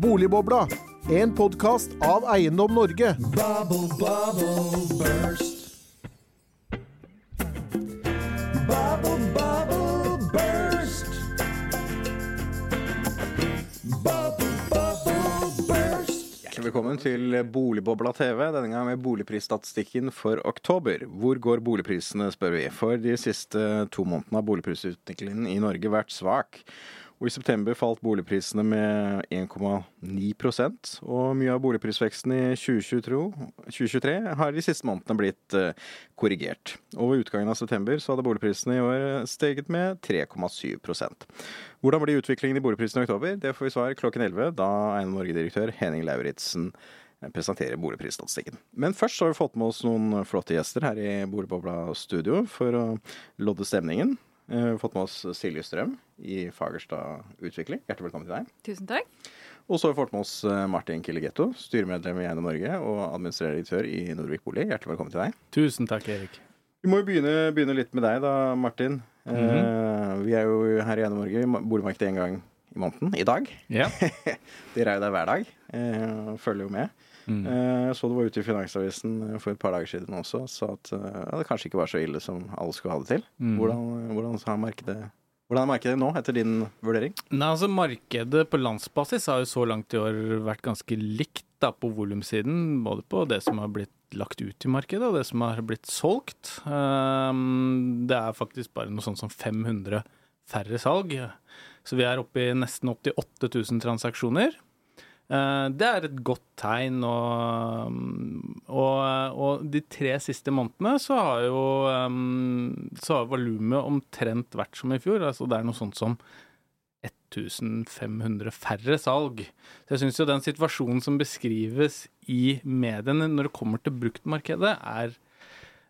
Boligbobla, en podkast av Eiendom Norge. Bubble, bubble, burst. Bubble, bubble, burst. Bubble, bubble, burst. Hjertelig velkommen til Boligbobla TV, denne gang med boligprisstatistikken for oktober. Hvor går boligprisene, spør vi. For de siste to månedene har boligprisutviklingen i Norge vært svak. Og I september falt boligprisene med 1,9% og mye av boligprisveksten i 2022, 2023 har de siste månedene blitt eh, korrigert. Og Ved utgangen av september så hadde boligprisene i år steget med 3,7% Hvordan blir utviklingen i boligprisene i oktober? Det får vi svar klokken 11, da Eiendom Norge-direktør Henning Lauritzen presenterer boligprisstatistikken. Men først har vi fått med oss noen flotte gjester her i Boligbobla studio for å lodde stemningen. Eh, har fått med oss Silje Strøm i Fagerstad Utvikling. Hjertelig velkommen til deg. Tusen takk. Og så har vi fått med oss eh, Martin Killegetto, styremedlem i Eiendom Norge og administrerende direktør i Nordvik Bolig. Hjertelig velkommen til deg. Tusen takk, Erik. Vi må jo begynne, begynne litt med deg da, Martin. eh, vi er jo her i Eiendom Norge boligmarkedet én gang i måneden. I dag. Ja. de er jo der hver dag. Eh, følger jo med. Mm. Eh, så du var ute i Finansavisen eh, for et par dager siden også og sa at eh, det kanskje ikke var så ille som alle skulle ha det til. Mm. Hvordan, hvordan, har markedet, hvordan er markedet nå, etter din vurdering? Nei, altså Markedet på landsbasis har jo så langt i år vært ganske likt da, på volumsiden. Både på det som har blitt lagt ut i markedet, og det som har blitt solgt. Um, det er faktisk bare noe sånt som 500 færre salg. Så vi er oppe i nesten 88 000 transaksjoner. Eh, Det er et godt tegn, og, og, og de tre siste månedene så har jo um, så har volumet omtrent vært som i fjor. Altså det er noe sånt som 1500 færre salg. Så jeg syns jo den situasjonen som beskrives i mediene når det kommer til bruktmarkedet, er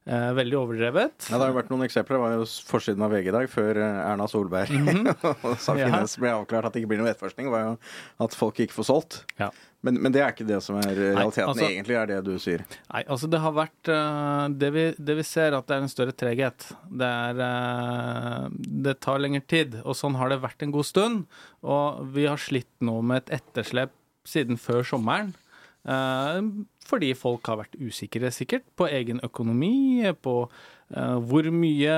eh, veldig overdrevet. Ja, det har jo vært noen eksempler. Det var jo forsiden av VG i dag, før eh, Erna Solberg og sa Ja. Ble avklart at det ikke blir noen etterforskning, var jo at folk ikke får solgt. Ja. Men, men det er ikke det som er realiteten. altså- Egentlig er det du sier. Nei, altså det har vært eh, det, vi, det vi ser, at det er en større treghet. Det er eh, Det tar lengre tid, og sånn har det vært en god stund. Og vi har slitt nå med et etterslep siden før sommeren. Eh, fordi folk har vært usikre, sikkert, på egen økonomi, på hvor mye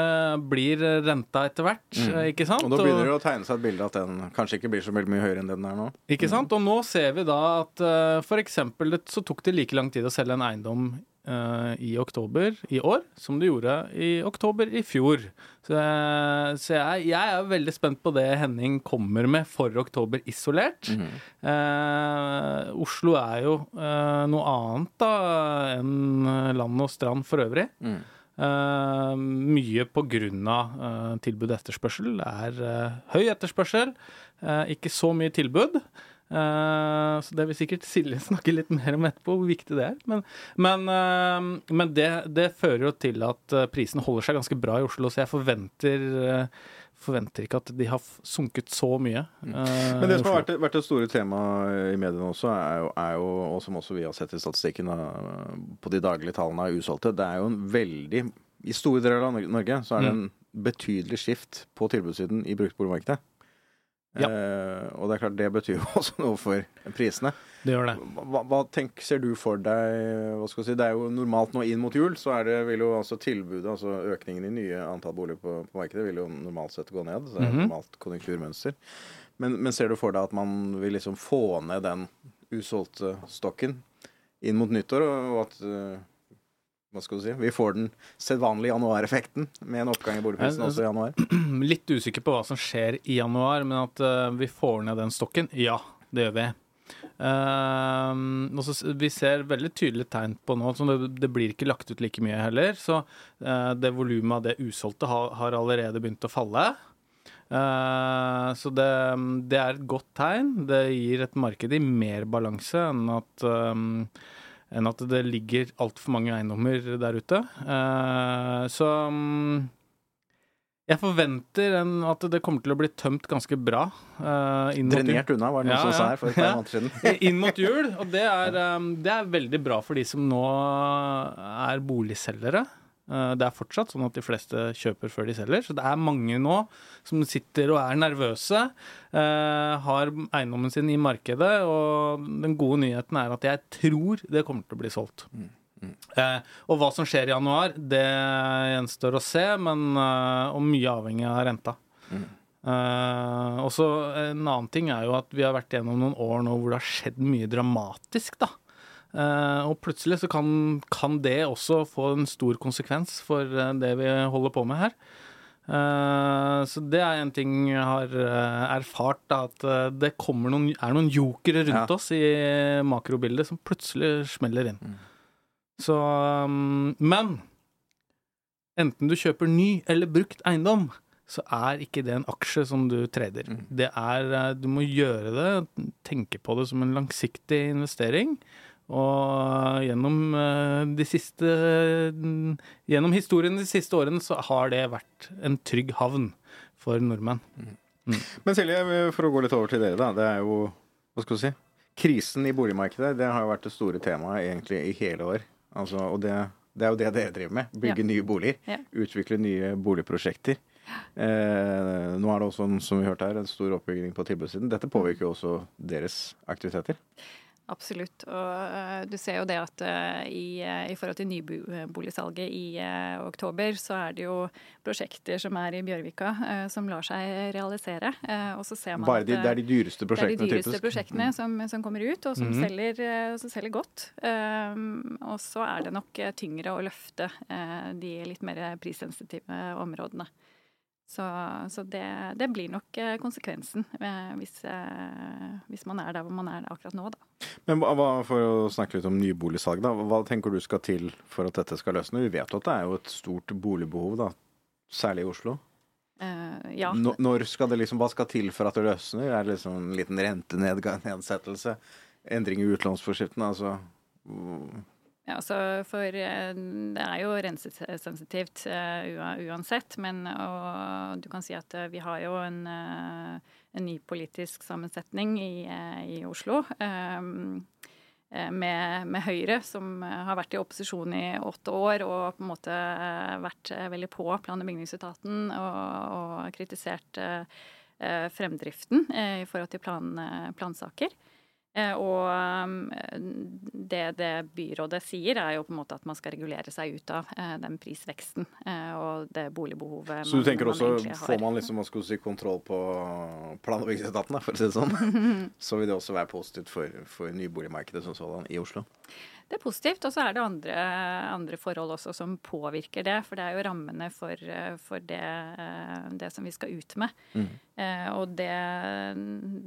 blir renta etter hvert, Mm. ikke sant? Og da begynner det å tegne seg et bilde at den kanskje ikke blir så veldig mye høyere enn den er nå. Ikke sant? Og nå ser vi da at uh, for eksempel så tok det like lang tid å selge en eiendom uh, i oktober i år som det gjorde i oktober i fjor. Så, uh, så jeg, jeg er veldig spent på det Henning kommer med for oktober isolert. Eh, Oslo er jo eh, noe annet da enn land og strand for øvrig. Eh, mye grunn av eh, tilbud og etterspørsel. Det er uh, høy etterspørsel, uh, ikke så mye tilbud. Så det vil sikkert Silje snakke litt mer om etterpå, hvor viktig det er. Men, men, men det, det fører jo til at prisene holder seg ganske bra i Oslo, så jeg forventer eh, Forventer ikke at de har sunket så mye. Uh, Men det som har vært, vært et store tema i mediene også, er jo, er jo, og som også vi har sett i statistikken da, på de daglige tallene av usolgte, det er jo en veldig I store deler av Norge så er det en betydelig skift på tilbudssiden i bruktboligmarkedet. Ja. Eh, og det er klart det betyr jo også noe for prisene. Det gjør det. Hva, hva tenk, ser du for deg hva skal si, Det er jo normalt nå inn mot jul, så er det, vil jo altså tilbudet, altså økningen i nye antall boliger på, på markedet, vil jo normalt sett gå ned. Så det er et Mhm. normalt konjunkturmønster. Men, men ser du for deg at man vil liksom få ned den usolgte stokken inn mot nyttår, og at eh, hva skal du si, vi får den sedvanlige januareffekten med en oppgang i boligprisen også i januar? Litt usikker på hva som skjer i januar, men at uh, vi får ned den stokken, ja, det gjør vi. Uh, også, vi ser veldig tydelige tegn på nå, så det, det blir ikke lagt ut like mye heller. Så uh, det volumet av det usolgte har, har allerede begynt å falle. Uh, så det, det er et godt tegn. Det gir et marked i mer balanse enn at eh, enn at det ligger altfor mange eiendommer der ute. Eh, så mm, jeg forventer en, at det kommer til å bli tømt ganske bra. eh. Drenert unna, var det noen Ja, som sa her for et par måneder siden. Inn mot jul, og det er, um, det er veldig bra for de som nå er boligselgere. Eh, Det er fortsatt sånn at de fleste kjøper før de selger, så det er mange nå som sitter og er nervøse, eh, har eiendommen sin i markedet, og den gode nyheten er at jeg tror det kommer til å bli solgt. Eh, og hva som skjer i januar, det gjenstår å se, men eh, og mye avhengig av renta. Eh, også en annen ting er jo at vi har vært gjennom noen år nå hvor det har skjedd mye dramatisk, da. Eh, og plutselig så kan, kan det også få en stor konsekvens for eh, det vi holder på med her. Eh, så det er en ting jeg har erfart, da, at det noen, er noen jokere rundt Ja. oss i makrobildet som plutselig smeller inn. Så um, Men enten du kjøper ny eller brukt eiendom, så er ikke det en aksje som du trader. Det er Du må gjøre det, tenke på det som en langsiktig investering. Og gjennom eh, de siste Gjennom historien de siste årene så har det vært en trygg havn for nordmenn. Men Silje, for å gå litt over til dere, da. Det er jo Hva skal du si? Krisen i boligmarkedet det har jo vært det store temaet egentlig i hele år. Altså, og det, det er jo det dere driver med. Bygge Ja. nye boliger. Ja. Utvikle nye boligprosjekter. Eh, nå er det også, som vi hørte her, en stor oppbygging på tilbudssiden. Dette påvirker jo også deres aktiviteter. Absolutt. Og eh, du ser jo det at eh, i, eh, i forhold til nyboligsalget i oktober, så er det jo prosjekter som er i Bjørvika som lar seg realisere. Og så ser man Bare at de, eh, det er de dyreste prosjektene, det er de dyreste typisk. Mm. prosjektene som, som kommer ut, og som, Mhm. selger, eh, som selger godt. Um, og så er det nok tyngre å løfte de litt mer prissensitive områdene. Så, så det, det blir nok eh, konsekvensen eh, hvis, eh, hvis man er der hvor man er akkurat nå, da. Men hva, for å snakke litt om nyboligsalg, da. Hva tenker du skal til for at dette skal løsne? Vi vet at det er jo et stort boligbehov, da. Særlig i Oslo. Uh, ja. Nå- Når skal det liksom, Hva skal til for at det løsner? Er det liksom en liten rentenedsettelse? Endring i utlånsforskriften? Altså Ja, altså for eh, det er jo rensesensitivt eh, uansett, men og du kan si at eh, vi har jo en, en ny politisk sammensetning i, i Oslo. eh, eh, Med, med Høyre, som har vært i opposisjon i åtte år og på en måte vært veldig på plan- og bygningsetaten og, kritisert fremdriften i forhold til plan, plansaker. Eh, Og um, det det byrådet sier, er jo på en måte at man skal regulere seg ut av eh, den prisveksten eh, og det boligbehovet Så du tenker man også, egentlig har. får man liksom, man skal si, kontroll på plan- og bygningsetaten, for å si det sånn, så vil det også være positivt for, for nyboligmarkedet som sådan i Oslo. Det er positivt. Og så er det andre, andre forhold også som påvirker det. For det er jo rammene for, eh, for det, eh, det som vi skal ut med. Eh, og det,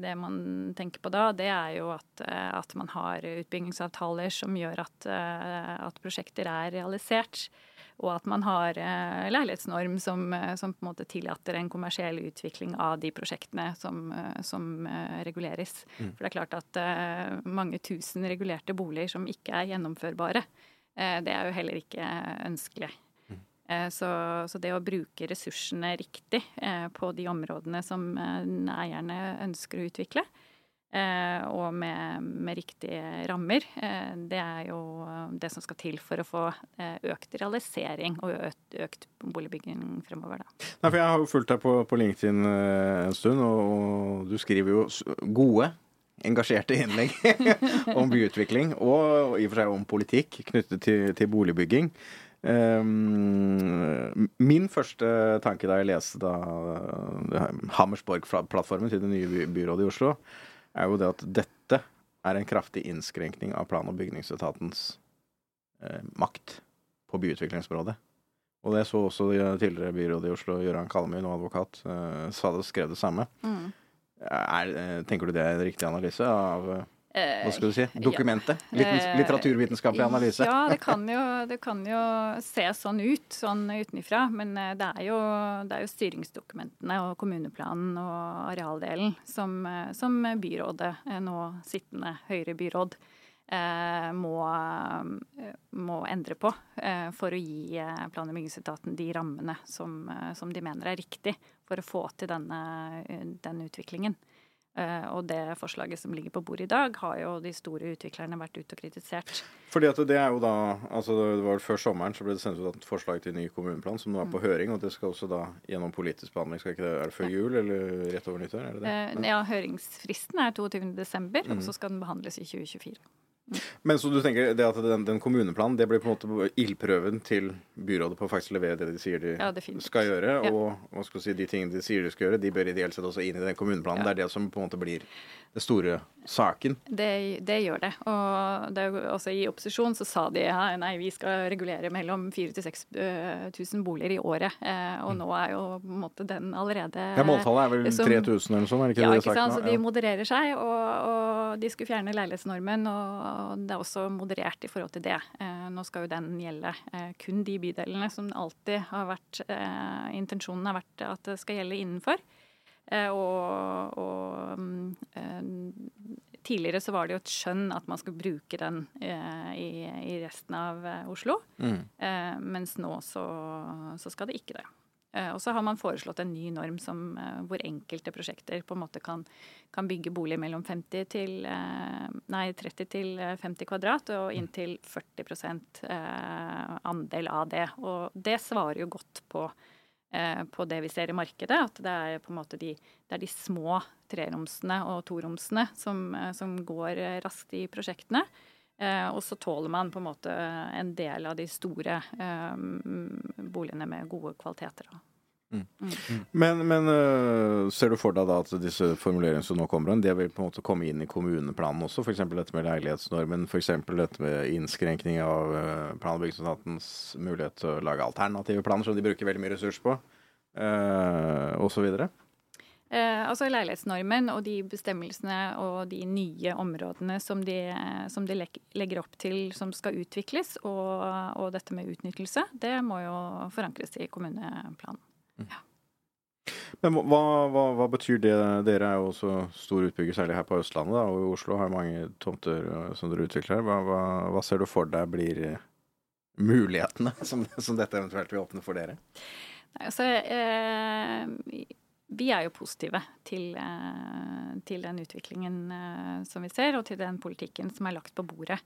det man tenker på da, det er jo at, eh, at man har utbyggingsavtaler som gjør at, eh, at prosjekter er realisert. Og at man har eh, leilighetsnorm som, som på en måte tillater en kommersiell utvikling av de prosjektene som, som reguleres. reguleres. For det er klart at mange tusen regulerte boliger som ikke er gjennomførbare, det er jo heller ikke ønskelig. Eh, Så, så det å bruke ressursene riktig eh, på de områdene som eh, eierne ønsker å utvikle, og med, med riktige rammer, eh, det er jo det som skal til for å få eh, økt realisering og økt, økt boligbygging fremover. Da. Nei, Jeg har jo fulgt deg på, på LinkedIn eh, en stund, og, og du skriver jo gode, engasjerte innlegg om byutvikling, og i og for seg om politikk knyttet til, til boligbygging. Um, min første tanke da jeg leste da eh, Hammersborg-plattformen til det nye by byrådet i Oslo, er jo det at dette er en kraftig innskrenkning av plan- og bygningsetatens eh, makt på byutviklingsområdet. Og det så også tidligere byrådet i Oslo, Gøran Kalmy, nå advokat, eh, sa det, skrev det samme. Er, eh, tenker du det er en riktig analyse av eh, hva skal du si, dokumentet? Eh, litteraturvitenskapelig analyse? Ja, det kan, jo, det kan jo se sånn ut, sånn utenifra. Men eh, det er, jo, det er jo styringsdokumentene og kommuneplanen og arealdelen som, eh, som byrådet, eh, nå sittende Høyre-byråd, eh, må, eh, må endre på eh, for å gi eh, plan- og bygningsetaten de rammene som, eh, som de mener er riktig for å få til denne, eh, den utviklingen. Eh, Og det forslaget som ligger på bordet i dag, har jo de store utviklerne vært ute og kritisert. Fordi at det er jo da altså det var Før sommeren så ble det sendt ut et forslag til ny kommuneplan som nå er på Mm. høring. Og det skal også da gjennom politisk behandling. Skal ikke det, er det før jul eller rett over nyttår? Er det det? Eh, Ja, høringsfristen er 22.12., Mm. og så skal den behandles i 2024. Men så du tenker det at den, den kommuneplanen det blir på en måte ildprøven til byrådet på å faktisk levere det de sier de Ja, skal gjøre? Ja. Og hva skal si, de tingene de sier de skal gjøre, de bør ideelt sett også inn i den kommuneplanen. Det er det som på en måte blir det store saken. Det, det gjør det. Og det er også i opposisjon så sa de ja, nei, vi skal regulere mellom 4000-6000 boliger i året. Eh, og nå er jo på en måte den allerede Mm. Ja, Måltallet er vel som- 3000 eller noe sånt? Er ikke Ja, det ikke sant? Så de Ja. modererer seg, og, og de skulle fjerne leilighetsnormen. Og det er også moderert i forhold til det. Eh, nå skal jo den gjelde eh, kun de bydelene som alltid har vært eh, Intensjonen har vært at det skal gjelde innenfor. Og og mm, tidligere så var det jo et skjønn at man skulle bruke den i, i resten av Oslo. Mm. Mens nå så, så skal det ikke det. Eh, og så har man foreslått en ny norm som, eh, hvor enkelte prosjekter på en måte kan, kan bygge bolig mellom 50 til, eh, nei, 30 til eh, 50 kvadrat og inntil 40 eh, andel av det. Og det svarer jo godt på, på det vi ser i markedet, at det er på en måte de, er de små treromsene og toromsene som, som går raskt i prosjektene. Eh, og så tåler man på en måte en del av de store eh, boligene med gode kvaliteter. da. Men, men øh, ser du for deg da at disse formuleringene som nå kommer, det vil på en måte komme inn i kommuneplanen også? F.eks. dette med leilighetsnormen, f.eks. dette med innskrenkning av øh, plan- og bygningsetatens mulighet til å lage alternative planer, som de bruker veldig mye ressurs på, uh, osv.? Eh, altså Leilighetsnormen og de bestemmelsene og de nye områdene som de, som de legger opp til som skal utvikles, og, og dette med utnyttelse, det må jo forankres i kommuneplanen. Men hva, hva, hva betyr det? Dere er jo også stor utbygger, særlig her på Østlandet, da, og i Oslo har mange tomter øh, som dere utvikler. Hva, hva, hva ser du for deg blir øh, mulighetene som, som dette eventuelt vil åpne for dere? Nei, altså, eh, vi er jo positive til, eh, til den utviklingen eh, som vi ser, og til den politikken som er lagt på bordet.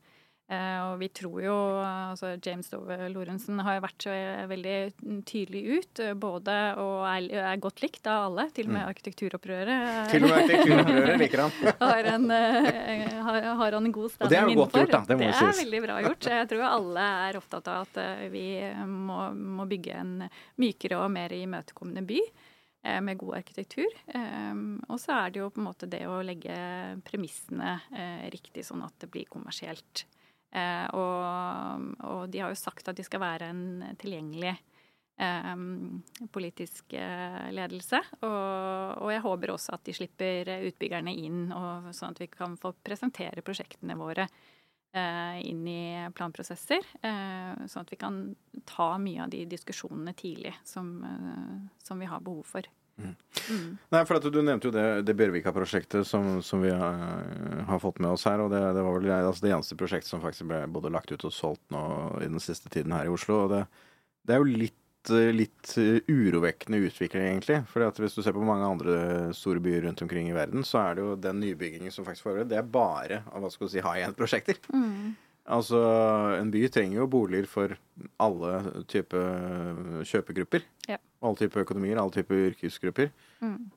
Eh, og vi tror jo altså James Dove Lorentzen har jo vært så veldig tydelig ut, både og er, er godt likt av alle, til og med arkitekturopprøret. eh, Til og med arkitekturopprøret liker han. har, en, har, har han en god Og det er jo godt gjort, da. Det må jo er veldig bra gjort. Jeg tror alle er opptatt av at vi må, må bygge en mykere og mer imøtekommende by med god arkitektur. Um, og så er det jo på en måte det å legge premissene eh, riktig, sånn at det blir kommersielt. Eh, og, og de har jo sagt at de skal være en tilgjengelig eh, politisk eh, ledelse. Og, og jeg håper også at de slipper utbyggerne inn, og, sånn at vi kan få presentere prosjektene våre eh, inn i planprosesser. Eh, sånn at vi kan ta mye av de diskusjonene tidlig som, eh, som vi har behov for. Nei, for Du nevnte jo det, det Bjørvika-prosjektet som, som vi har, fått med oss her. og Det, det var vel altså det eneste prosjektet som faktisk ble både lagt ut og solgt nå i den siste tiden her i Oslo. og Det, det er jo litt, eh, litt eh, urovekkende utvikling, egentlig. Fordi Hvis du ser på mange andre store byer rundt omkring i verden, så er det jo den nybyggingen som faktisk foregår, det er bare av hva skal du si, high end-prosjekter. Altså, En by trenger jo boliger for alle typer kjøpegrupper. Ja. Alle typer økonomier, alle typer yrkesgrupper. Mm.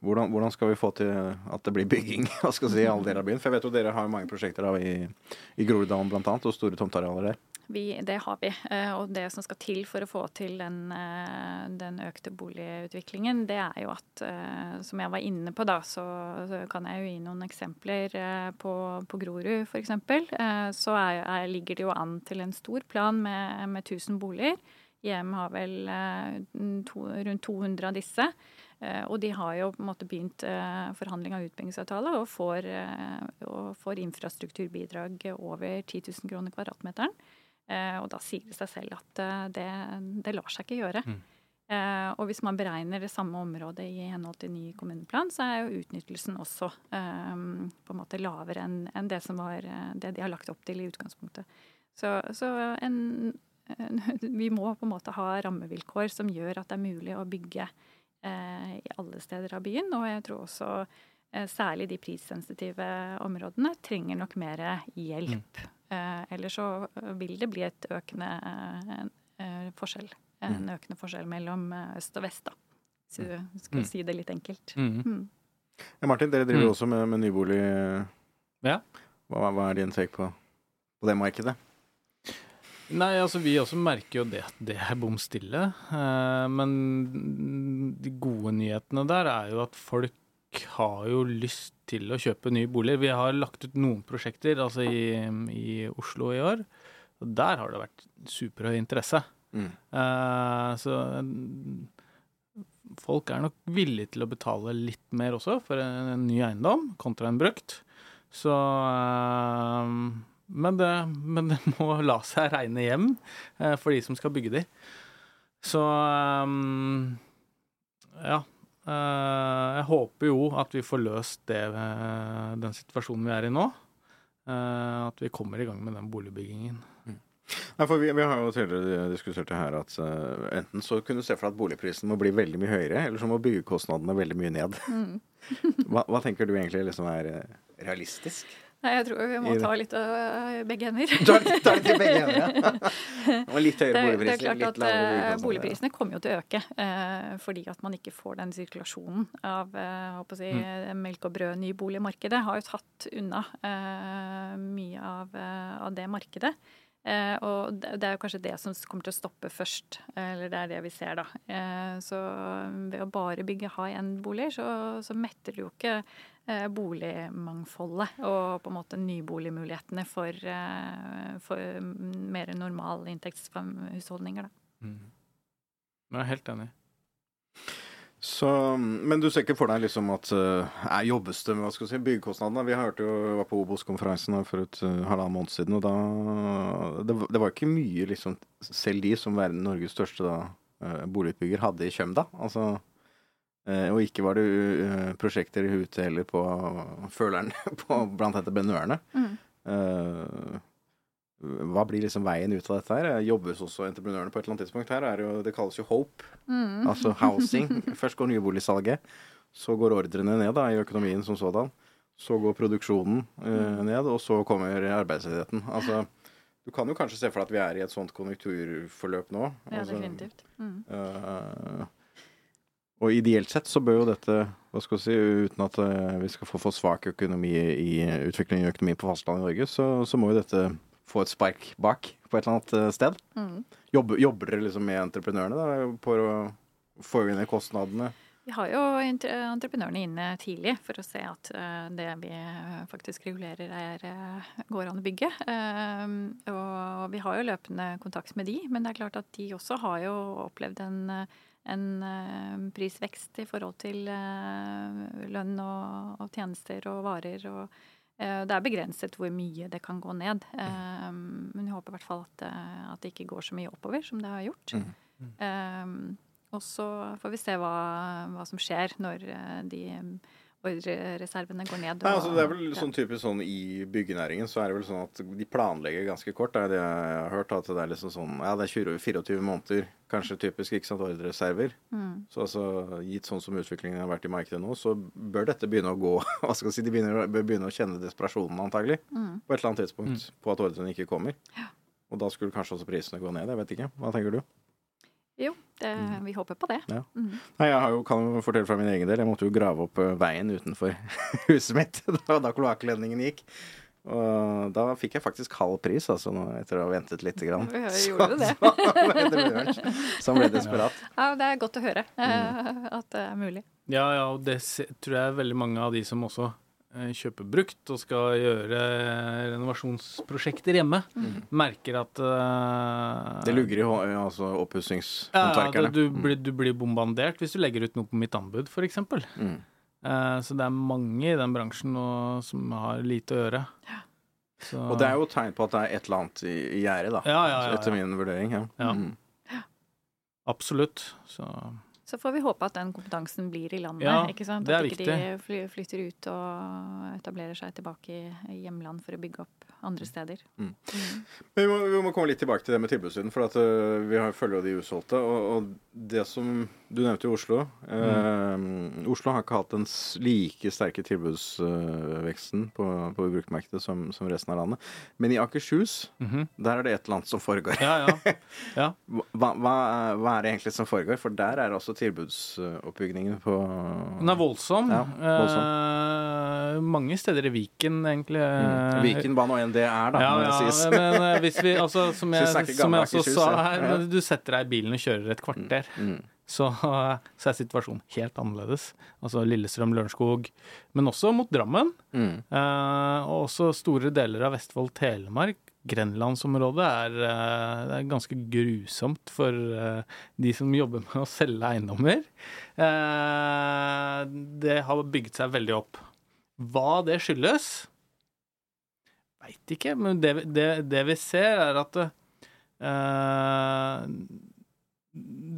hvordan, hvordan skal vi få til at det blir bygging hva skal jeg si, i alle deler av byen? For jeg vet jo dere har mange prosjekter da, i, i Groruddalen bl.a., og store tomtearealer der. Vi, det har vi. Eh, Og det som skal til for å få til den, eh, den økte boligutviklingen, det er jo at, eh, som jeg var inne på da, så, så kan jeg jo gi noen eksempler på, på Grorud f.eks. Så er, er, ligger det jo an til en stor plan med, med 1000 boliger. Hjem har vel to, rundt 200 av disse. Og de har jo på en måte begynt forhandling av utbyggingsavtale og og får infrastrukturbidrag over 10 000 kroner kvadratmeteren. Eh, Og da sier det seg selv at eh, det, det lar seg ikke gjøre. Eh, og hvis man beregner det samme området i henhold til ny kommuneplan, så er jo utnyttelsen også eh, på en måte lavere enn det som var det de har lagt opp til i utgangspunktet. Så, så en, en, vi må på en måte ha rammevilkår som gjør at det er mulig å bygge eh, i alle steder av byen. Og jeg tror også eh, særlig de prissensitive områdene trenger nok mer hjelp. Eh, ellers så vil det bli et økende eh, forskjell. En økende forskjell mellom eh, øst og vest, da. Så du skal Mm. si det litt enkelt. Mm. Mm. Ja, Martin, dere driver Mm. også med, med nybolig. Ja. Hva, hva er din take på, på det markedet? Nei, altså vi også merker jo det at det er bom stille. Eh, men de gode nyhetene der er jo at folk har jo lyst til å kjøpe nye boliger. Vi har lagt ut noen prosjekter altså i, i Oslo i år. Og der har det vært superhøy interesse. Mm. Uh, så folk er nok villige til å betale litt mer også for en, en ny eiendom kontra en brukt. Så uh, men, det, men det må la seg regne hjem uh, for de som skal bygge de. Så um, ja. Eh, jeg håper jo at vi får løst det, eh, den situasjonen vi er i nå. Eh, at vi kommer i gang med den boligbyggingen. Nei, for vi, vi har jo tidligere diskutert det her at uh, enten så kunne du se for deg at boligprisen må bli veldig mye høyere, eller så må byggekostnadene veldig mye ned. hva, hva tenker du egentlig liksom er realistisk? Nei, jeg tror vi må ta litt av begge hender. ta litt til begge hender, ja. Og litt høyere boligpriser. det er klart at eh, boligprisene kommer jo til å øke. eh, fordi at man ikke får den sirkulasjonen av eh, å si, Mm. eh, melk og brød nyboligmarkedet. Har jo tatt unna eh, mye av, eh, av det markedet. Eh, og det, er jo kanskje det som kommer til å stoppe først. Eller det er det vi ser, da. Eh, så ved å bare bygge high end-boliger, så, så metter du jo ikke eh, boligmangfoldet og på en måte nyboligmulighetene for, eh, for mer normal inntektshusholdninger, da. Jeg er helt enig. Så, men du ser ikke for deg liksom at jeg er jobbes det med hva skal si, byggekostnadene? Vi hørte jo, var på Obos-konferansen for et uh, halvannen måned siden, og da det, var- det var ikke mye liksom Selv de som verden Norges største da, eh, boligutbygger hadde i kjøm da. Altså, eh, og ikke var det eh, prosjekter i hute heller på føleren på blant dette benørene. Mm. Eh, hva blir liksom veien ut av dette her? Jobbes også entreprenørene på et eller annet tidspunkt her? Er jo, det kalles jo Hope. Mm. Altså housing. Først går nyboligsalget, så går ordrene ned da, i økonomien som sådan. Så går produksjonen uh, ned, og så kommer arbeidsledigheten. Altså, du kan jo kanskje se for deg at vi er i et sånt konjunkturforløp nå. Ja, Altså, definitivt. Mm. eh, og ideelt sett så bør jo dette, hva skal vi si, uten at eh, vi skal få for svak økonomi i utvikling i økonomien på fastlandet i Norge, så, så må jo dette få et spark bak på et eller annet eh, sted. Mm. Jobber, jobber dere liksom med entreprenørene da, på å få inn kostnadene? Vi har jo entreprenørene inne tidlig for å se at eh, det vi faktisk regulerer, er, går an å bygge. Og vi har jo løpende kontakt med de, men det er klart at de også har jo opplevd en, en eh, prisvekst i forhold til eh, lønn og, og tjenester og varer. og eh, det er begrenset hvor mye det kan gå ned. Eh, men vi håper i hvert fall at, at det ikke går så mye oppover som det har gjort. Mm. Eh, og så får vi se hva, hva som skjer når de ordrereservene går ned. Nei, altså det er vel sånn typisk sånn I byggenæringen så er det vel sånn at de planlegger ganske kort. Det er det jeg har hørt. At det er liksom sånn Ja, det er 20, 24 måneder, kanskje typisk, ikke sant, ordrereserver. Mm. Så altså, gitt sånn som utviklingen har vært i markedet nå, så bør dette begynne å gå Hva skal jeg si, De begynner, bør begynne å kjenne desperasjonen, antagelig, Mm. på et eller annet tidspunkt, på at ordrene ikke kommer. Og da skulle kanskje også prisene gå ned. Jeg vet ikke. Hva tenker du? Jo, det, vi håper på det. Ja. Mm. Nei, jeg har jo, kan jo fortelle fra min egen del. Jeg måtte jo grave opp eh, veien utenfor huset mitt da, da kloakkledningen gikk. Og da fikk jeg faktisk halv pris, altså, nå, etter å ha ventet lite grann. Ja, gjorde du det? Så, så, ble ble desperat. Ja, det er godt å høre Mm. eh, at det er mulig. Ja, ja, og det tror jeg er veldig mange av de som også eh, kjøper brukt og skal gjøre renovasjonsprosjekter hjemme, merker at uh, Det lugger i altså ja, ja, oppussingshåndverkerne. du, blir, du blir bombardert hvis du legger ut noe på mitt anbud, f.eks. Mm. Uh, så det er mange i den bransjen nå som har lite å gjøre. Så, Og det er jo tegn på at det er et eller annet i, i gjerdet, da. Ja, ja, ja, Etter ja. min vurdering. Ja. Ja. Mm. Absolutt. Så Så får vi håpe at den kompetansen blir i landet. Ja, ikke sant? det at ikke de flytter ut og etablerer seg tilbake i hjemland for å bygge opp andre steder. Men vi må, vi må komme litt tilbake til det med tilbudssiden, for at, uh, vi har, følger jo de usolgte. Og, og det som Du nevnte jo Oslo. Eh, Oslo har ikke hatt den like sterke tilbudsveksten på, på bruktmarkedet som, som resten av landet. Men i Akershus, Mhm. der er det et eller annet som foregår. Ja, ja. ja. Hva, hva, hva er det egentlig som foregår? For der er også tilbudsoppbyggingen på Den er voldsom. Ja, Eh, mange steder i Viken, egentlig. Mm. Viken og nå enn det er, da, Ja, ja, men eh, hvis vi altså, Som jeg, som jeg også sa her, men du setter deg i bilen og kjører et kvarter, Mm. så, så er situasjonen helt annerledes. Altså Lillestrøm, Lørenskog, men også mot Drammen. Mm. Eh, og også store deler av Vestfold, Telemark. Grenlandsområdet er, eh, det er ganske grusomt for eh, de som jobber med å selge eiendommer. Det har bygget seg veldig opp. Hva det skyldes, veit ikke, men det, det, det vi ser, er at uh,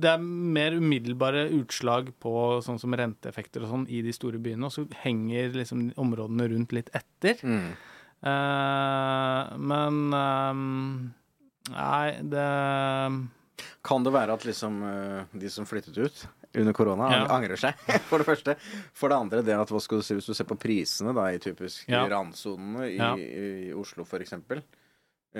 det er mer umiddelbare utslag på sånn som renteeffekter og sånn i de store byene, og så henger liksom områdene rundt litt etter. Mm. Uh, men eh, Nei, det Kan det være at liksom de som flyttet ut under korona, Ja. angrer seg, for det første? For det andre, det at hva skal du si, hvis du ser på prisene da, i typisk Ja. randsonene i, Ja. i Oslo f.eks.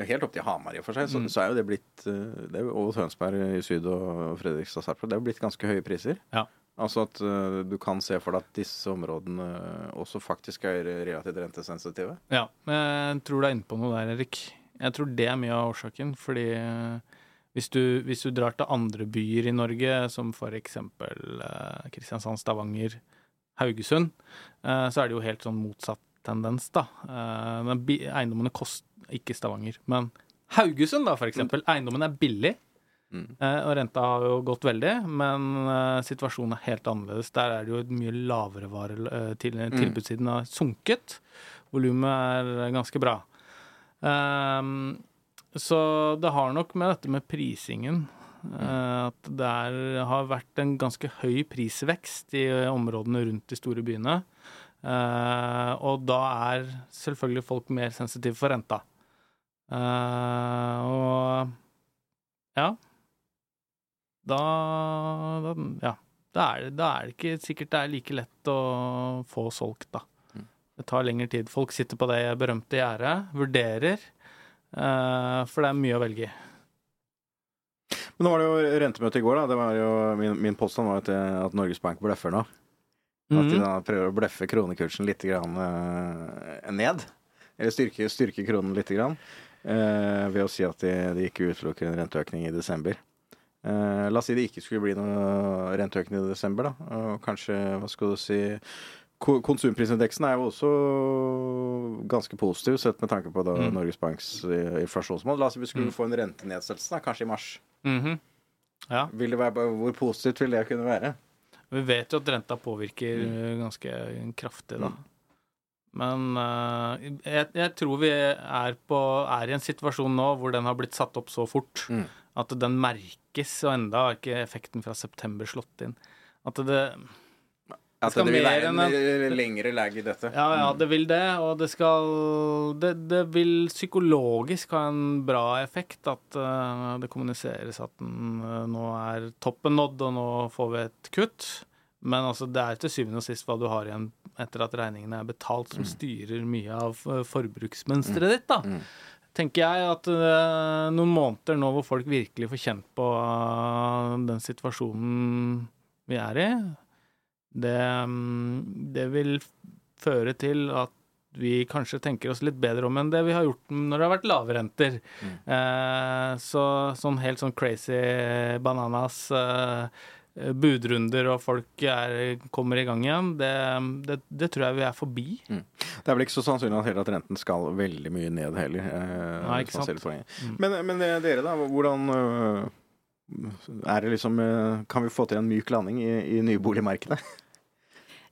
Helt opp til Hamar i og for seg, så, Mm. så er jo det blitt eh, det jo, Og Tønsberg i syd og Fredrikstad Sarpsborg. Det er jo blitt ganske høye priser. Ja. Altså at uh, du kan se for deg at disse områdene også faktisk er relativt rentesensitive. Ja, men jeg tror du er inne på noe der, Erik. Jeg tror det er mye av årsaken, fordi eh, hvis du, hvis du drar til andre byer i Norge, som for eksempel eh, Kristiansand, Stavanger, Haugesund, eh, så er det jo helt sånn motsatt tendens, da. Eh, men eiendommene koster Ikke Stavanger, men Haugesund, da, for eksempel. Eiendommen er billig. Mm. Og renta har jo gått veldig, men situasjonen er helt annerledes. Der er det jo et mye lavere vare, til, tilbudssiden har sunket. Volumet er ganske bra. Ehm, så det har nok med dette med prisingen eh, At det er, har vært en ganske høy prisvekst i områdene rundt de store byene. Uh, og da er selvfølgelig folk mer sensitive for renta. Uh, og ja. Da, da Ja. Da er, det, er det ikke sikkert det er like lett å få solgt, da. Mm. Det tar lengre tid. Folk sitter på det berømte gjerdet, vurderer, eh, for det er mye å velge i. Men nå var det jo rentemøte i går, da. Det var jo, min, min påstand var at, det, at Norges Bank bløffer nå. At de Mhm. da prøver å bløffe kronekursen litt grann, eh, ned. Eller styrke, styrke kronen litt grann, eh, ved å si at de, de ikke utelukker en renteøkning i desember. Eh, la oss si det ikke skulle bli noe renteøkning i desember, da. Og kanskje, hva skal du si Konsumprisindeksen er jo også ganske positiv, sett med tanke på da, Mm. Norges Banks eh, inflasjonsmål. La oss si vi skulle Mm. få en rentenedsettelse, da, kanskje i mars. Mhm. Ja. Vil det være, hvor positivt vil det kunne være? Vi vet jo at renta påvirker eh, ganske kraftig, da. Mm. Men uh, jeg, jeg tror vi er, på, er i en situasjon nå hvor den har blitt satt opp så fort Mm. at den merkes, og enda har ikke effekten fra september slått inn. At det At det vil være en eh, lengre lag i dette. Ja, ja, det vil det, og det skal Det, det vil psykologisk ha en bra effekt at uh, det kommuniseres at den, uh, nå er toppen nådd, og nå får vi et kutt. Men altså, det er til syvende og sist hva du har igjen etter at regningene er betalt, som styrer mye av forbruksmønsteret mm. ditt, da. Mm. Tenker jeg at uh, noen måneder nå hvor folk virkelig får kjent på uh, den situasjonen vi er i, det, mm, det vil føre til at vi kanskje tenker oss litt bedre om enn det vi har gjort når det har vært lave renter. Eh, så sånn helt sånn crazy bananas eh, budrunder og folk er, kommer i gang igjen, det, det, det tror jeg vi er forbi. Det er vel ikke så sannsynlig at at renten skal veldig mye ned heller. Eh, Nei, ikke sant. Mm. Men, men eh, dere, da. Hvordan øh, er det liksom øh, Kan vi få til en myk landing i, i nyboligmarkedet?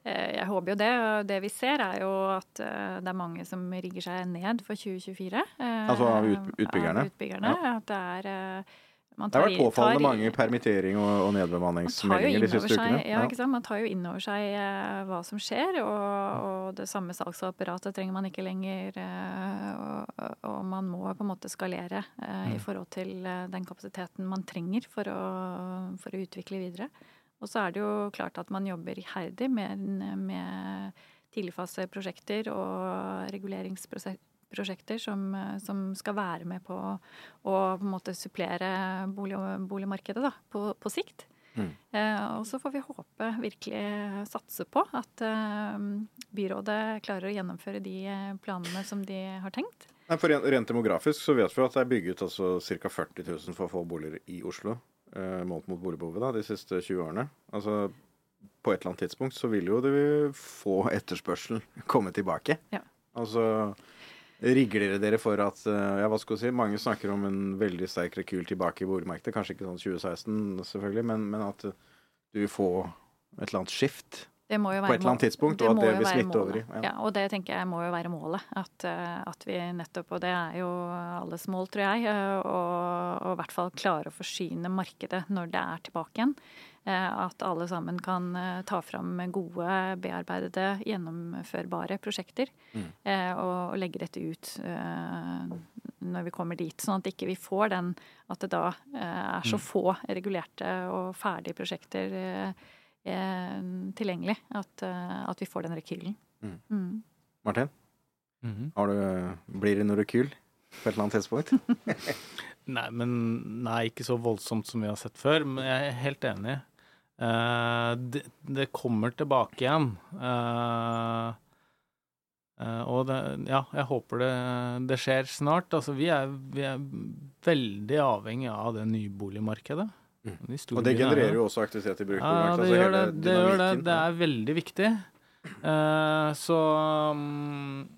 Eh, Jeg håper jo det. og Det vi ser, er jo at eh, det er mange som rigger seg ned for 2024. eh, Altså av utbyggerne? Av utbyggerne. At det er man Det har vært påfallende tar mange permittering og, og tar nedbemanningsmeldinger de siste seg, ukene. ja, ikke sant? Man tar jo inn over seg hva som skjer, og, og det samme salgsapparatet trenger man ikke lenger. og, og man må på en måte skalere i forhold til den kapasiteten man trenger for å, for å utvikle videre. Og så er det jo klart at man jobber iherdig med, med tidligfaseprosjekter og reguleringsprosjekter som, som skal være med på å på en måte supplere bolig, boligmarkedet da, på, på sikt. Mm. Eh, og så får vi håpe, virkelig satse på, at eh, byrådet klarer å gjennomføre de planene som de har tenkt. Nei, for rent, rent demografisk så vet vi at det er bygget altså ca. 40 000 for få boliger i Oslo. Eh, målt mot boligbehovet da, de siste 20 årene. Altså på et eller annet tidspunkt så vil jo det få etterspørselen komme tilbake. Ja. Altså rigger dere dere for at eh, Ja, hva skal du si? Mange snakker om en veldig sterk rekyl tilbake i boligmarkedet. Kanskje ikke sånn 2016, selvfølgelig, men, men at du vil få et eller annet skift Det må jo på et eller annet tidspunkt, og at det vil smitte over i. Ja. og det tenker jeg må jo være målet. At, eh, at vi nettopp, og det er jo alles mål, tror jeg, eh, å i hvert fall klare å forsyne markedet når det er tilbake igjen. Eh, At alle sammen kan ta fram gode, bearbeidede, gjennomførbare prosjekter. Mm. Og legge dette ut når vi kommer dit. Sånn at ikke vi får den at det da er så Mm. få regulerte og ferdige prosjekter tilgjengelig. At, eh, at vi får den rekylen. Mm. Mm. Martin, Mhm. har du, blir det noe rekyl på et eller annet tidspunkt? Nei, men nei, ikke så voldsomt som vi har sett før, men jeg er helt enig. Uh, det, det kommer tilbake igjen. Uh, uh, og det, ja, jeg håper det, det skjer snart. Altså, vi er, vi er veldig avhengig av det nyboligmarkedet. Mm. De Og det er genererer jo også aktivitet i Ja, det altså gjør det. Det gjør det. Det er veldig viktig. Uh, så um,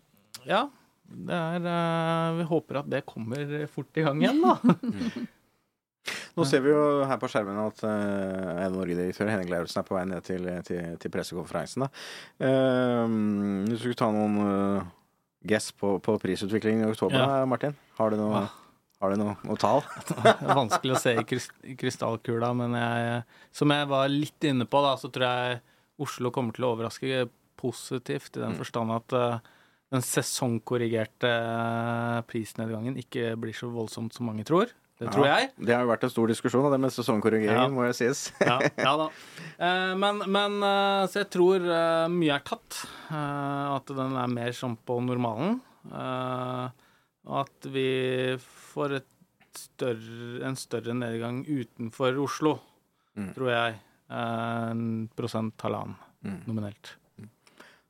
ja. Det er uh, Vi håper at det kommer fort i gang igjen, da. Nå ser vi jo her på skjermen at uh, Norge-direktør Henning Lauritzen er på vei ned til, til, til pressekonferansen. da. Uh, du skulle ta noen uh, guess på, på prisutviklingen i oktober, Ja. Martin? Har du noe, Ah. Har du noe, noe tall? Det vanskelig å se i, krys krystallkula, men jeg, som jeg var litt inne på, da, så tror jeg Oslo kommer til å overraske positivt, i den Mm. forstand at eh, den sesongkorrigerte eh, prisnedgangen ikke blir så voldsomt som mange tror. Det tror Ja, jeg. Det har jo vært en stor diskusjon det med sesongkorrigeringen, Ja. må jeg sies. ja, ja da. Eh, men, men Så jeg tror eh, mye er tatt. Eh, at den er mer sånn på normalen. Og at vi et større, en større nedgang utenfor Oslo, Mm. tror jeg. Eh, en prosent, halvannen, Mm. nominelt.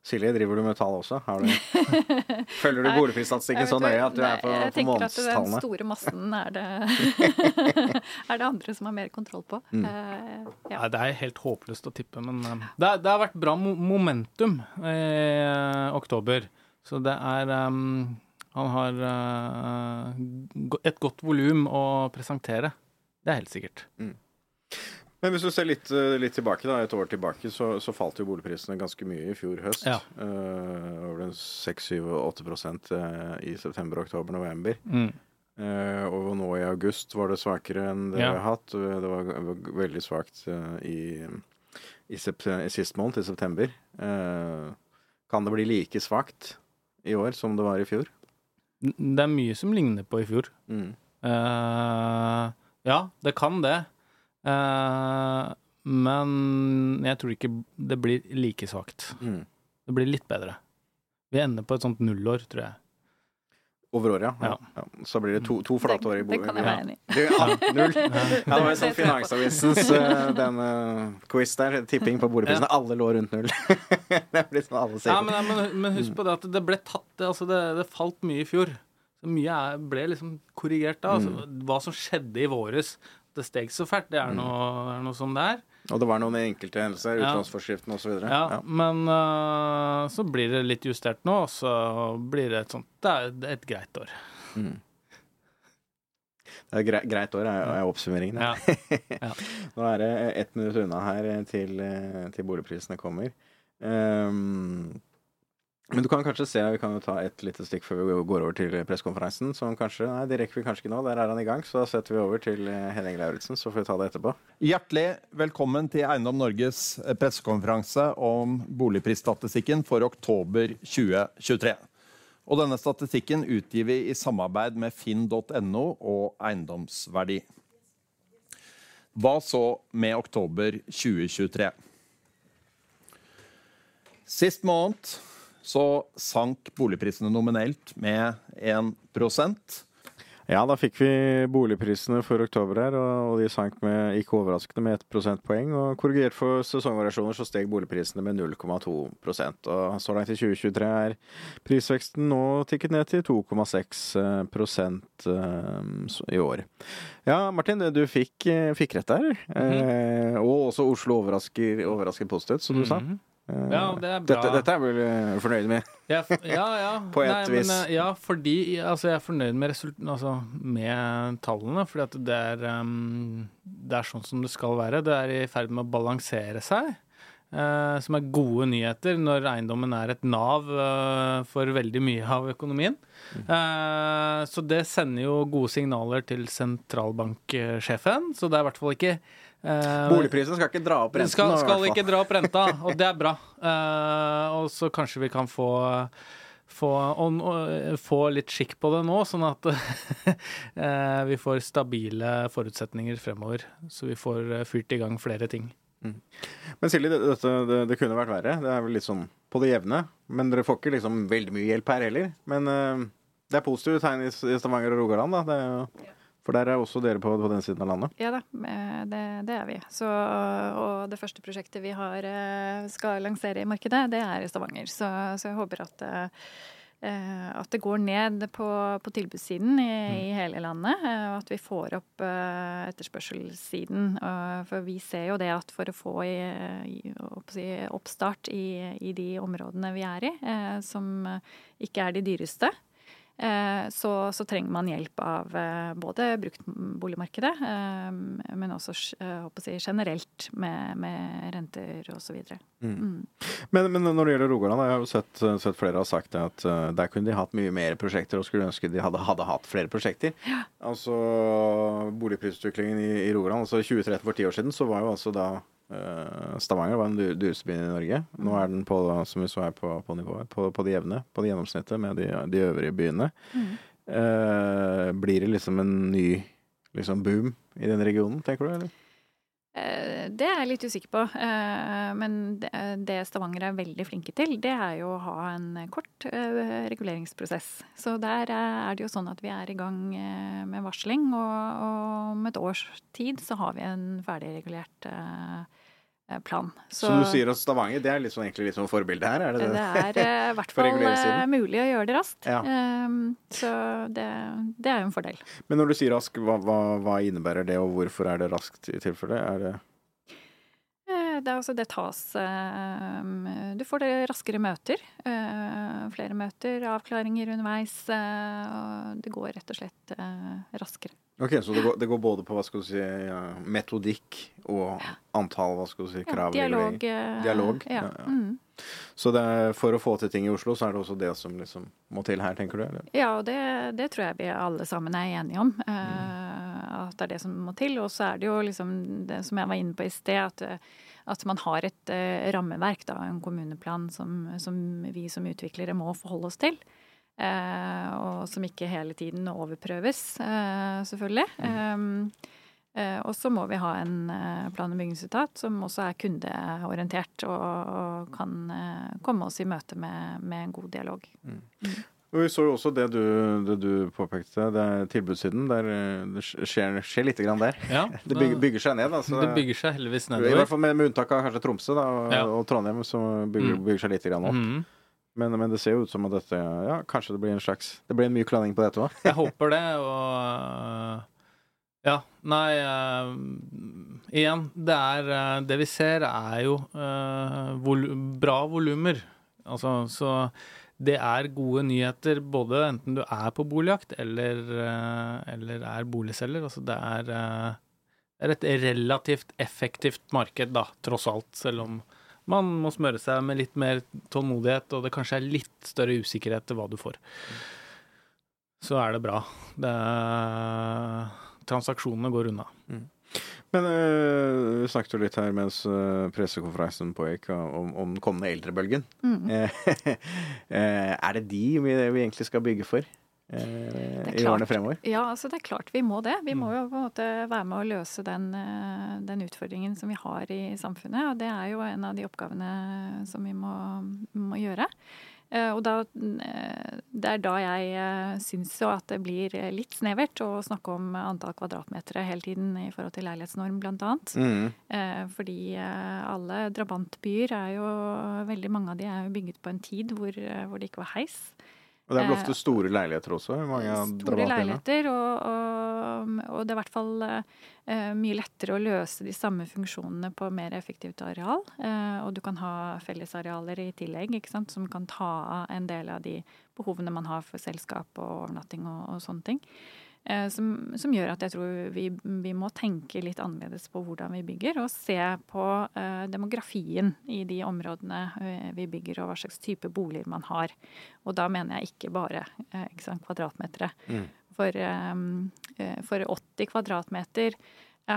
Silje, driver du med tall også? Har du, følger du Nei, boligprisstatistikken så nøye at du er på, månedstallene? Jeg tenker at den store massen er det, er det andre som har mer kontroll på. Mm. Uh, ja. Nei, det er helt håpløst å tippe, men uh, det, er- det har vært bra mo momentum i uh, oktober. Så det er eh, Han har eh, et godt volum å presentere. Det er helt sikkert. Men hvis du ser litt, eh, litt tilbake, da, et år tilbake, så, så falt jo boligprisene ganske mye i fjor høst. Ja. Uh, over 6-7-8 uh, i september, oktober, november. Mm. Uh, og nå i august var det svakere enn det Ja. vi har hatt. Det var, var veldig svakt uh, i, i, i sist måned, i september. Uh, kan det bli like svakt i år som det var i fjor? Det er mye som ligner på i fjor. Mm. Uh, ja, det kan det. Uh, men jeg tror ikke det blir like svakt. Mm. Det blir litt bedre. Vi ender på et sånt nullår, tror jeg. Over året, ja. Ja. ja. Så blir det to, to flate år i det, det kan jeg være enig i. Det, ja, null. Ja, det var jo sånn. Finansavisens uh, den uh, quiz der, tipping på boligprisene. Alle lå rundt null. det blir sånn alle ser Ja, men, men, men husk på det at det ble tatt det, altså det, det falt mye i fjor. Så mye ble liksom korrigert da. Altså, hva som skjedde i våres, det steg så fælt, det er noe, er noe som det er. Og det var noen enkelte hendelser, Ja. utlånsforskriften osv. Ja, Ja. Men uh, så blir det litt justert nå, og så blir det et sånt Det er et greit år. Mm. Det er greit, greit år, er, er oppsummeringen. Ja. Nå er det ett minutt unna her til, eh, til boligprisene kommer. Ehm, Men du kan kanskje se, vi kan jo ta et lite stikk før vi går over til pressekonferansen. Som kanskje, nei, det rekker vi kanskje ikke nå, der er han i gang. Så da setter vi over til eh, Henning Lauritzen, så får vi ta det etterpå. Hjertelig velkommen til Eiendom Norges eh, pressekonferanse om boligprisstatistikken for oktober 2023. Og denne statistikken utgir vi i samarbeid med finn.no og Eiendomsverdi. Hva så med oktober 2023? Sist måned så sank boligprisene nominelt med 1% Ja, da fikk vi boligprisene for oktober her, og de sank med, ikke overraskende, med 1 prosentpoeng. Og korrigert for sesongvariasjoner så steg boligprisene med 0,2 Og så langt i 2023 er prisveksten nå tikket ned til 2,6 prosent eh, i år. Ja, Martin, du fikk, eh, fikk rett der. eh, og også Oslo overrasker, overrasker positivt, som du sa. -hmm. Eh, Ja, det er bra. Dette, dette er vel eh, fornøyd med? Ja, ja. ja. På et Nei, vis. Men, eh, ja, fordi altså, jeg er fornøyd med, altså, med tallene. Fordi at det er, um, det er sånn som det skal være. Det er i ferd med å balansere seg. Uh, som er gode nyheter når eiendommen er et nav uh, for veldig mye av økonomien. Eh, så det sender jo gode signaler til sentralbanksjefen. Så det er i hvert fall ikke eh, Boligprisen skal ikke dra opp renten. skal, skal ikke dra opp renta, og det er bra. Uh, og så kanskje vi kan få få, og, og, få litt skikk på det nå, sånn at uh, vi får stabile forutsetninger fremover. Så vi får fyrt i gang flere ting. Men Silje, det, dette, det, det kunne vært verre. Det er vel litt sånn på det jevne. Men dere får ikke liksom veldig mye hjelp her heller. Men uh, det er positive tegn i, i Stavanger og Rogaland, da. Det er, jo- for der er også dere på, på den siden av landet. Ja da, eh, det, det er vi. Så, og det første prosjektet vi har, eh, skal lansere i markedet, det er i Stavanger. Så, så jeg håper at, eh, at det går ned på, på tilbudssiden i, i hele landet. Og at vi får opp etterspørselssiden. For vi ser jo det at for å få i, oppstart i, i de områdene vi er i, som ikke er de dyreste, så, så trenger man hjelp av eh, både bruktboligmarkedet, eh, men også eh, si, generelt med, med renter osv. Mm. Men, men når det gjelder Rogaland, jeg har jo sett, sett flere har sagt at eh, der kunne de hatt mye mer prosjekter og skulle ønske de hadde, hadde hatt flere prosjekter. Altså boligprisutviklingen i, i Rogaland. altså 2013 for ti år siden så var jo altså da eh, Stavanger var den dy- dyreste byen i Norge. Nå er den på, som vi så her på, på nivået, på, på det jevne, på det gjennomsnittet med de, de øvrige byene. Eh, blir det liksom en ny liksom boom i den regionen, tenker du? eller? Eh, Det er jeg litt usikker på. eh, Men det- det Stavanger er veldig flinke til, det er jo å ha en kort eh, reguleringsprosess. Så der eh, er det jo sånn at vi er i gang eh, med varsling, og og om et års tid så har vi en ferdigregulert eh, eh, plan. Så, du sier at Stavanger det er sånn, egentlig litt sånn forbilde her? er det det? Det er eh, i hvert fall eh, mulig å gjøre det raskt. Ja. Um, Så det, det er jo en fordel. Men når du sier rask, hva, hva, hva innebærer det, og hvorfor er det raskt i tilfelle? Er det Eh, Det, altså, det tas eh, Du får det raskere møter. eh, Flere møter, avklaringer underveis. eh, og Det går rett og slett raskere. Ok, Så det går, det går både på hva skal du si, metodikk og antall hva skal du si, Ja, krav? dialog. eh, Dialog, Ja. ja, ja. Mm. Så er, for å få til ting i Oslo, så er det også det som liksom må til her, tenker du? Eller? ja og det, det tror jeg vi alle sammen er enige om. eh, At det er det som må til. Og så er det jo liksom det som jeg var inne på i sted, at, at man har et eh, rammeverk, da, en kommuneplan, som, som vi som utviklere må forholde oss til. Eh, og som ikke hele tiden overprøves, eh, selvfølgelig. Um, eh, og så må vi ha en eh, plan- og bygningsetat som også er kundeorientert og, og kan eh, komme oss i møte med, med en god dialog. Og vi så jo også det du, det du påpekte, det er tilbudssiden. Der eh, det skjer, skjer lite grann der. Ja, Det bygger, bygger seg ned. Altså, det bygger seg heldigvis I hvert fall med, med unntak av kanskje Tromsø da, og, Ja. og Trondheim, som bygger, Mm. bygger seg lite grann opp. Mm. Men, men det ser jo ut som at dette Ja, kanskje det blir en slags Det blir en myk landing på dette òg. Jeg håper det, og Ja, nei uh, Igjen, det er eh, Det vi ser, er jo uh, vol bra volumer. Altså, så det er gode nyheter både enten du er på boligjakt eller, eh, eller er boligselger. Altså, det er, eh, er et relativt effektivt marked, da, tross alt. Selv om man må smøre seg med litt mer tålmodighet, og det kanskje er litt større usikkerhet til hva du får, så er det bra. Det transaksjonene går unna. Men øh, vi snakket jo litt her mens øh, pressekonferansen pågikk om, om den kommende eldrebølgen. Mm. Eh, eh, er det de vi, vi egentlig skal bygge for eh, i årene fremover? Ja, altså det er klart vi må det. Vi må jo på en måte være med å løse den, eh, den utfordringen som vi har i samfunnet. Og det er jo en av de oppgavene som vi må, må gjøre. Eh, Og da, eh, det er da jeg eh, syns jo at det blir litt snevert å snakke om antall kvadratmeter hele tiden i forhold til leilighetsnorm, annet. Mm. Fordi alle drabantbyer er jo Veldig mange av de er jo bygget på en tid hvor, hvor det ikke var heis. Og det er vel Eh, ofte store leiligheter også? Store leiligheter, og, og, og det er i hvert fall eh, mye lettere å løse de samme funksjonene på mer effektivt areal. Eh, og du kan ha fellesarealer i tillegg, sant, som kan ta av en del av de behovene man har for selskap og overnatting og, og sånne ting. Eh, som, som gjør at jeg tror vi, vi må tenke litt annerledes på hvordan vi bygger, og se på eh, demografien i de områdene eh, vi bygger, og hva slags type boliger man har. Og da mener jeg ikke bare eh, ikke sant, kvadratmetere. Mm. For, eh, eh, for 80 kvadratmeter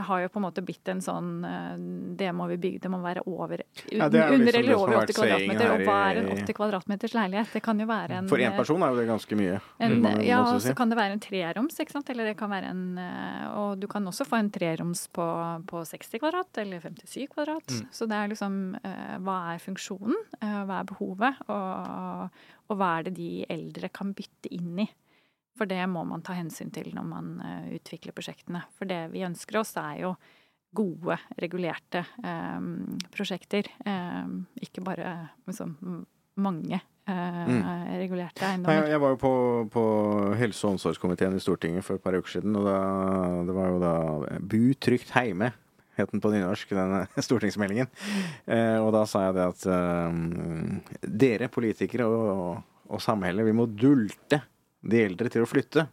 har jo på en måte blitt en sånn eh, Det må vi bygge, det må være over Ja, er under liksom eller over 80 kvadratmeter. Og hva er en 80 kvadratmeters leilighet? Det kan jo være en For én person er jo det ganske mye. en, ja, og si. så kan det være en treroms, ikke sant? Eller det kan være en eh, Og du kan også få en treroms på, på 60 kvadrat, eller 57 kvadrat. Mm. Så det er liksom eh, Hva er funksjonen? hva er behovet? Og, og hva er det de eldre kan bytte inn i? For det må man ta hensyn til når man eh, utvikler prosjektene. For det vi ønsker oss, er jo gode, regulerte eh, prosjekter. Eh, ikke bare liksom, mange eh, regulerte eiendommer. jeg, jeg var jo på, på helse- og omsorgskomiteen i Stortinget for et par uker siden, og da, det var jo da Bu trygt heime. Het den på nynorsk, den stortingsmeldingen. Eh, og da sa jeg det at eh, dere politikere og, og samholdet, vi må dulte de eldre til å flytte.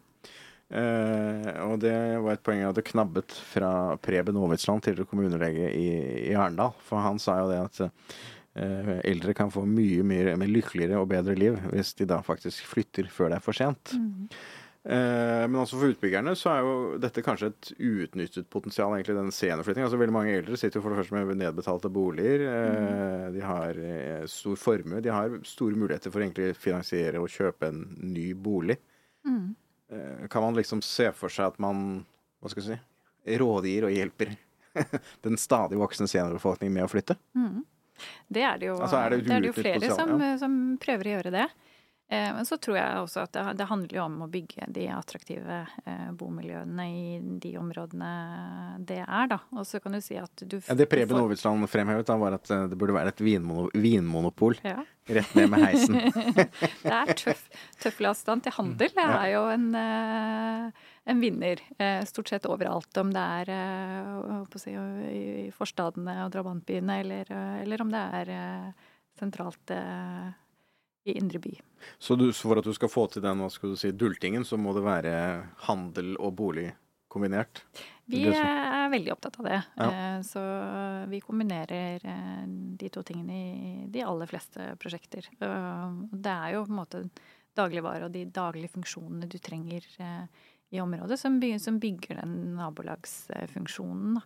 Uh, og det var et poeng jeg hadde knabbet fra Preben Aavitsland, tidligere kommunelege i, i Arendal. For han sa jo det at uh, eldre kan få mye, mye mer lykkeligere og bedre liv hvis de da faktisk flytter før det er for sent. Eh, men altså for utbyggerne så er jo dette kanskje et uutnyttet potensial, egentlig, den. Altså veldig mange eldre sitter jo for det første med nedbetalte boliger. eh, De har eh, stor formue. De har store muligheter for å finansiere og kjøpe en ny bolig. Mm. Eh, Kan man liksom se for seg at man hva skal jeg si, rådgir og hjelper den stadig voksende seniorbefolkningen med å flytte? Mm. Det er det jo, Altså, er det det er det jo flere som, ja. som prøver å gjøre det. Eh, men så tror jeg også at det, handler jo om å bygge de attraktive eh, bomiljøene i de områdene det er, da. Og så kan du si at du Ja, det Preben får- Aavitsland fremhevet, da, var at eh, det burde være et vinmono vinmonopol Ja. rett ned med heisen. Det er tøff, avstand til handel. Det er jo en, en vinner stort sett overalt. Om det er si, i forstadene og drabantbyene, eller, eller om det er sentralt i indre by. Så du, så for at du skal få til den hva skal du si, dultingen, så må det være handel og bolig kombinert? Vi er veldig opptatt av det. Ja. Eh, Så vi kombinerer eh, de to tingene i de aller fleste prosjekter. Det er jo på en måte dagligvare og de daglige funksjonene du trenger eh, i området, som bygger, den nabolagsfunksjonen.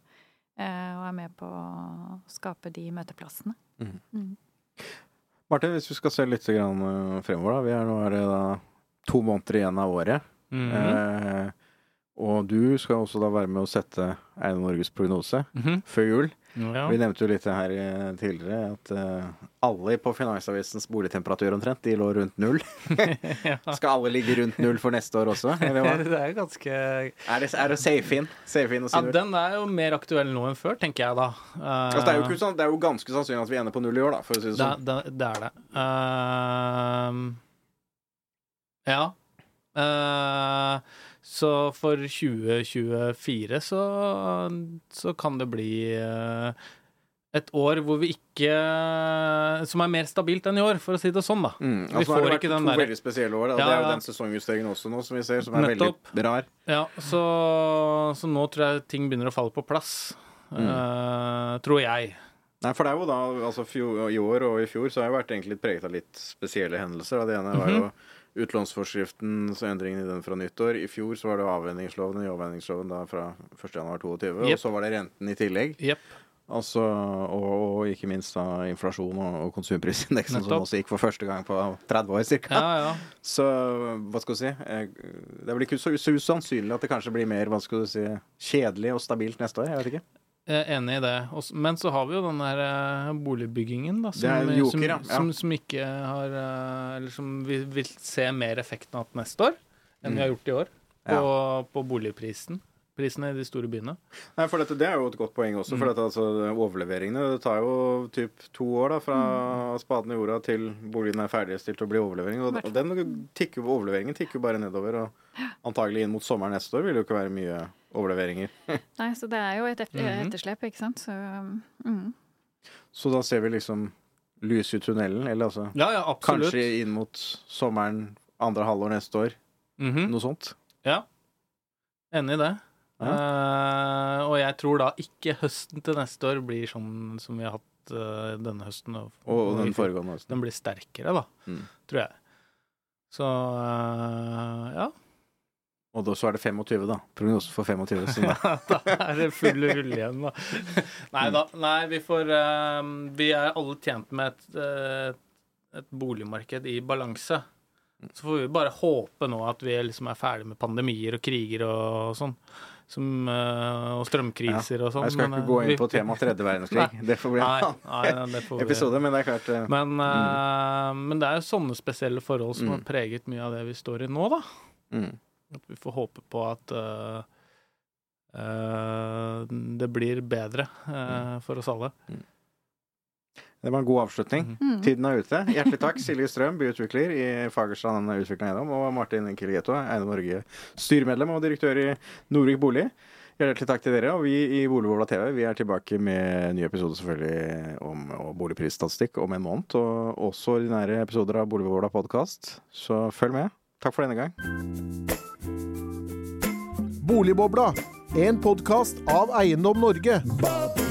Og er med på å skape de møteplassene. Martin, hvis vi skal se litt eh, fremover, da. Vi er, nå er det da to måneder igjen av året. Mhm. Eh, og du skal også da være med å sette Eiendom Norges prognose Mhm. før jul. Ja. Vi nevnte jo litt her eh, tidligere at uh, alle på Finansavisens boligtemperatur omtrent, de lå rundt null. Skal alle ligge rundt null for neste år også? Det er jo ganske Er det, er det safe in? Safe in Ja, den er jo mer aktuell nå enn før, tenker jeg da. Altså, det, er jo sånn, det er jo ganske sannsynlig at vi ender på null i år, da, for å si det det, sånn. det, det er det. Uh, ja. Eh, så for 2024 så, så kan det bli eh, et år hvor vi ikke Som er mer stabilt enn i år, for å si det sånn, da. Mm, Vi altså, får det har ikke vært den to der- veldig spesielle år. Da. Ja, Det er jo den sesongjusteringen også nå som vi ser, som er Nettopp. veldig rar. Ja, så, så nå tror jeg ting begynner å falle på plass. Mm. Uh, tror jeg. Nei, for det er jo da, altså fjor, I år og i fjor så har jeg vært egentlig litt preget av litt spesielle hendelser. da. Det ene var jo utlånsforskriften, så endringen i den fra nyttår. I fjor så var det avvenningsloven i avvenningsloven da fra 1.1.22, yep. og så var det renten i tillegg. Yep. Altså, og, og ikke minst da inflasjon og, og konsumprisindeksen, som også gikk for første gang på 30 år ca. Ja, ja. Så hva skal du si Det er vel ikke så, så usannsynlig at det kanskje blir mer hva skal du si, kjedelig og stabilt neste år. Jeg vet ikke. Enig i det. Men så har vi jo den der eh, boligbyggingen, da. Er joker, som, ja. Ja. som, som ikke har eh, Eller som vi vil se mer effekten av neste år enn vi har gjort i år. På, på boligprisen. Prisene i de store byene. Nei, for dette, Det er jo et godt poeng også. For dette, altså, overleveringene Det tar jo typ to år da fra spaden i jorda til boligen er ferdigstilt og blir overlevering. Og, og den tikker, overleveringen tikker jo bare nedover. Og antagelig inn mot sommeren neste år vil det jo ikke være mye overleveringer. Nei, så det er jo et Mhm. etterslep, ikke sant. Så mm. Så da ser vi liksom lys i tunnelen. Eller altså Ja, ja, kanskje inn mot sommeren andre halvår neste år. Mhm. Noe sånt. Ja. Enig i det. Eh, og jeg tror da ikke høsten til neste år blir sånn som vi har hatt uh, denne høsten. Og, Og den foregående høsten. Den blir sterkere, da. Mm. Tror jeg. Så uh, ja. Og da, så er det 25, da. Prognosen for 25. Sånn, da. da er det full rull igjen, da. Nei da. Nei, vi får Vi er alle tjent med et, et boligmarked i balanse. Så får vi bare håpe nå at vi liksom er ferdig med pandemier og kriger og sånn. Som, eh, og strømkriser og sånn. Jeg skal ikke men, gå inn vi- på temaet tredje verdenskrig. Det får bli en annen episode, men det er klart eh, Men, mm. men det er jo sånne spesielle forhold som Mm. har preget mye av det vi står i nå, da. mm. At vi får håpe på at uh, uh, det blir bedre eh, for oss alle. Det var en god avslutning. Mm. Tiden er ute. Hjertelig takk, Silje Strøm, byutvikler i Fagerstrand Utvikling Eiendom, og Martin Kiligetto, Eiendom Norge styremedlem og direktør i Norvik Bolig. Hjertelig takk til dere. Og vi i Boligbobla TV vi er tilbake med ny episode selvfølgelig om boligprisstatistikk om en måned. Og også ordinære episoder av Boligbobla podkast. Så følg med. Takk for denne gang. Boligbobla, en podkast av Eiendom Norge. Bubble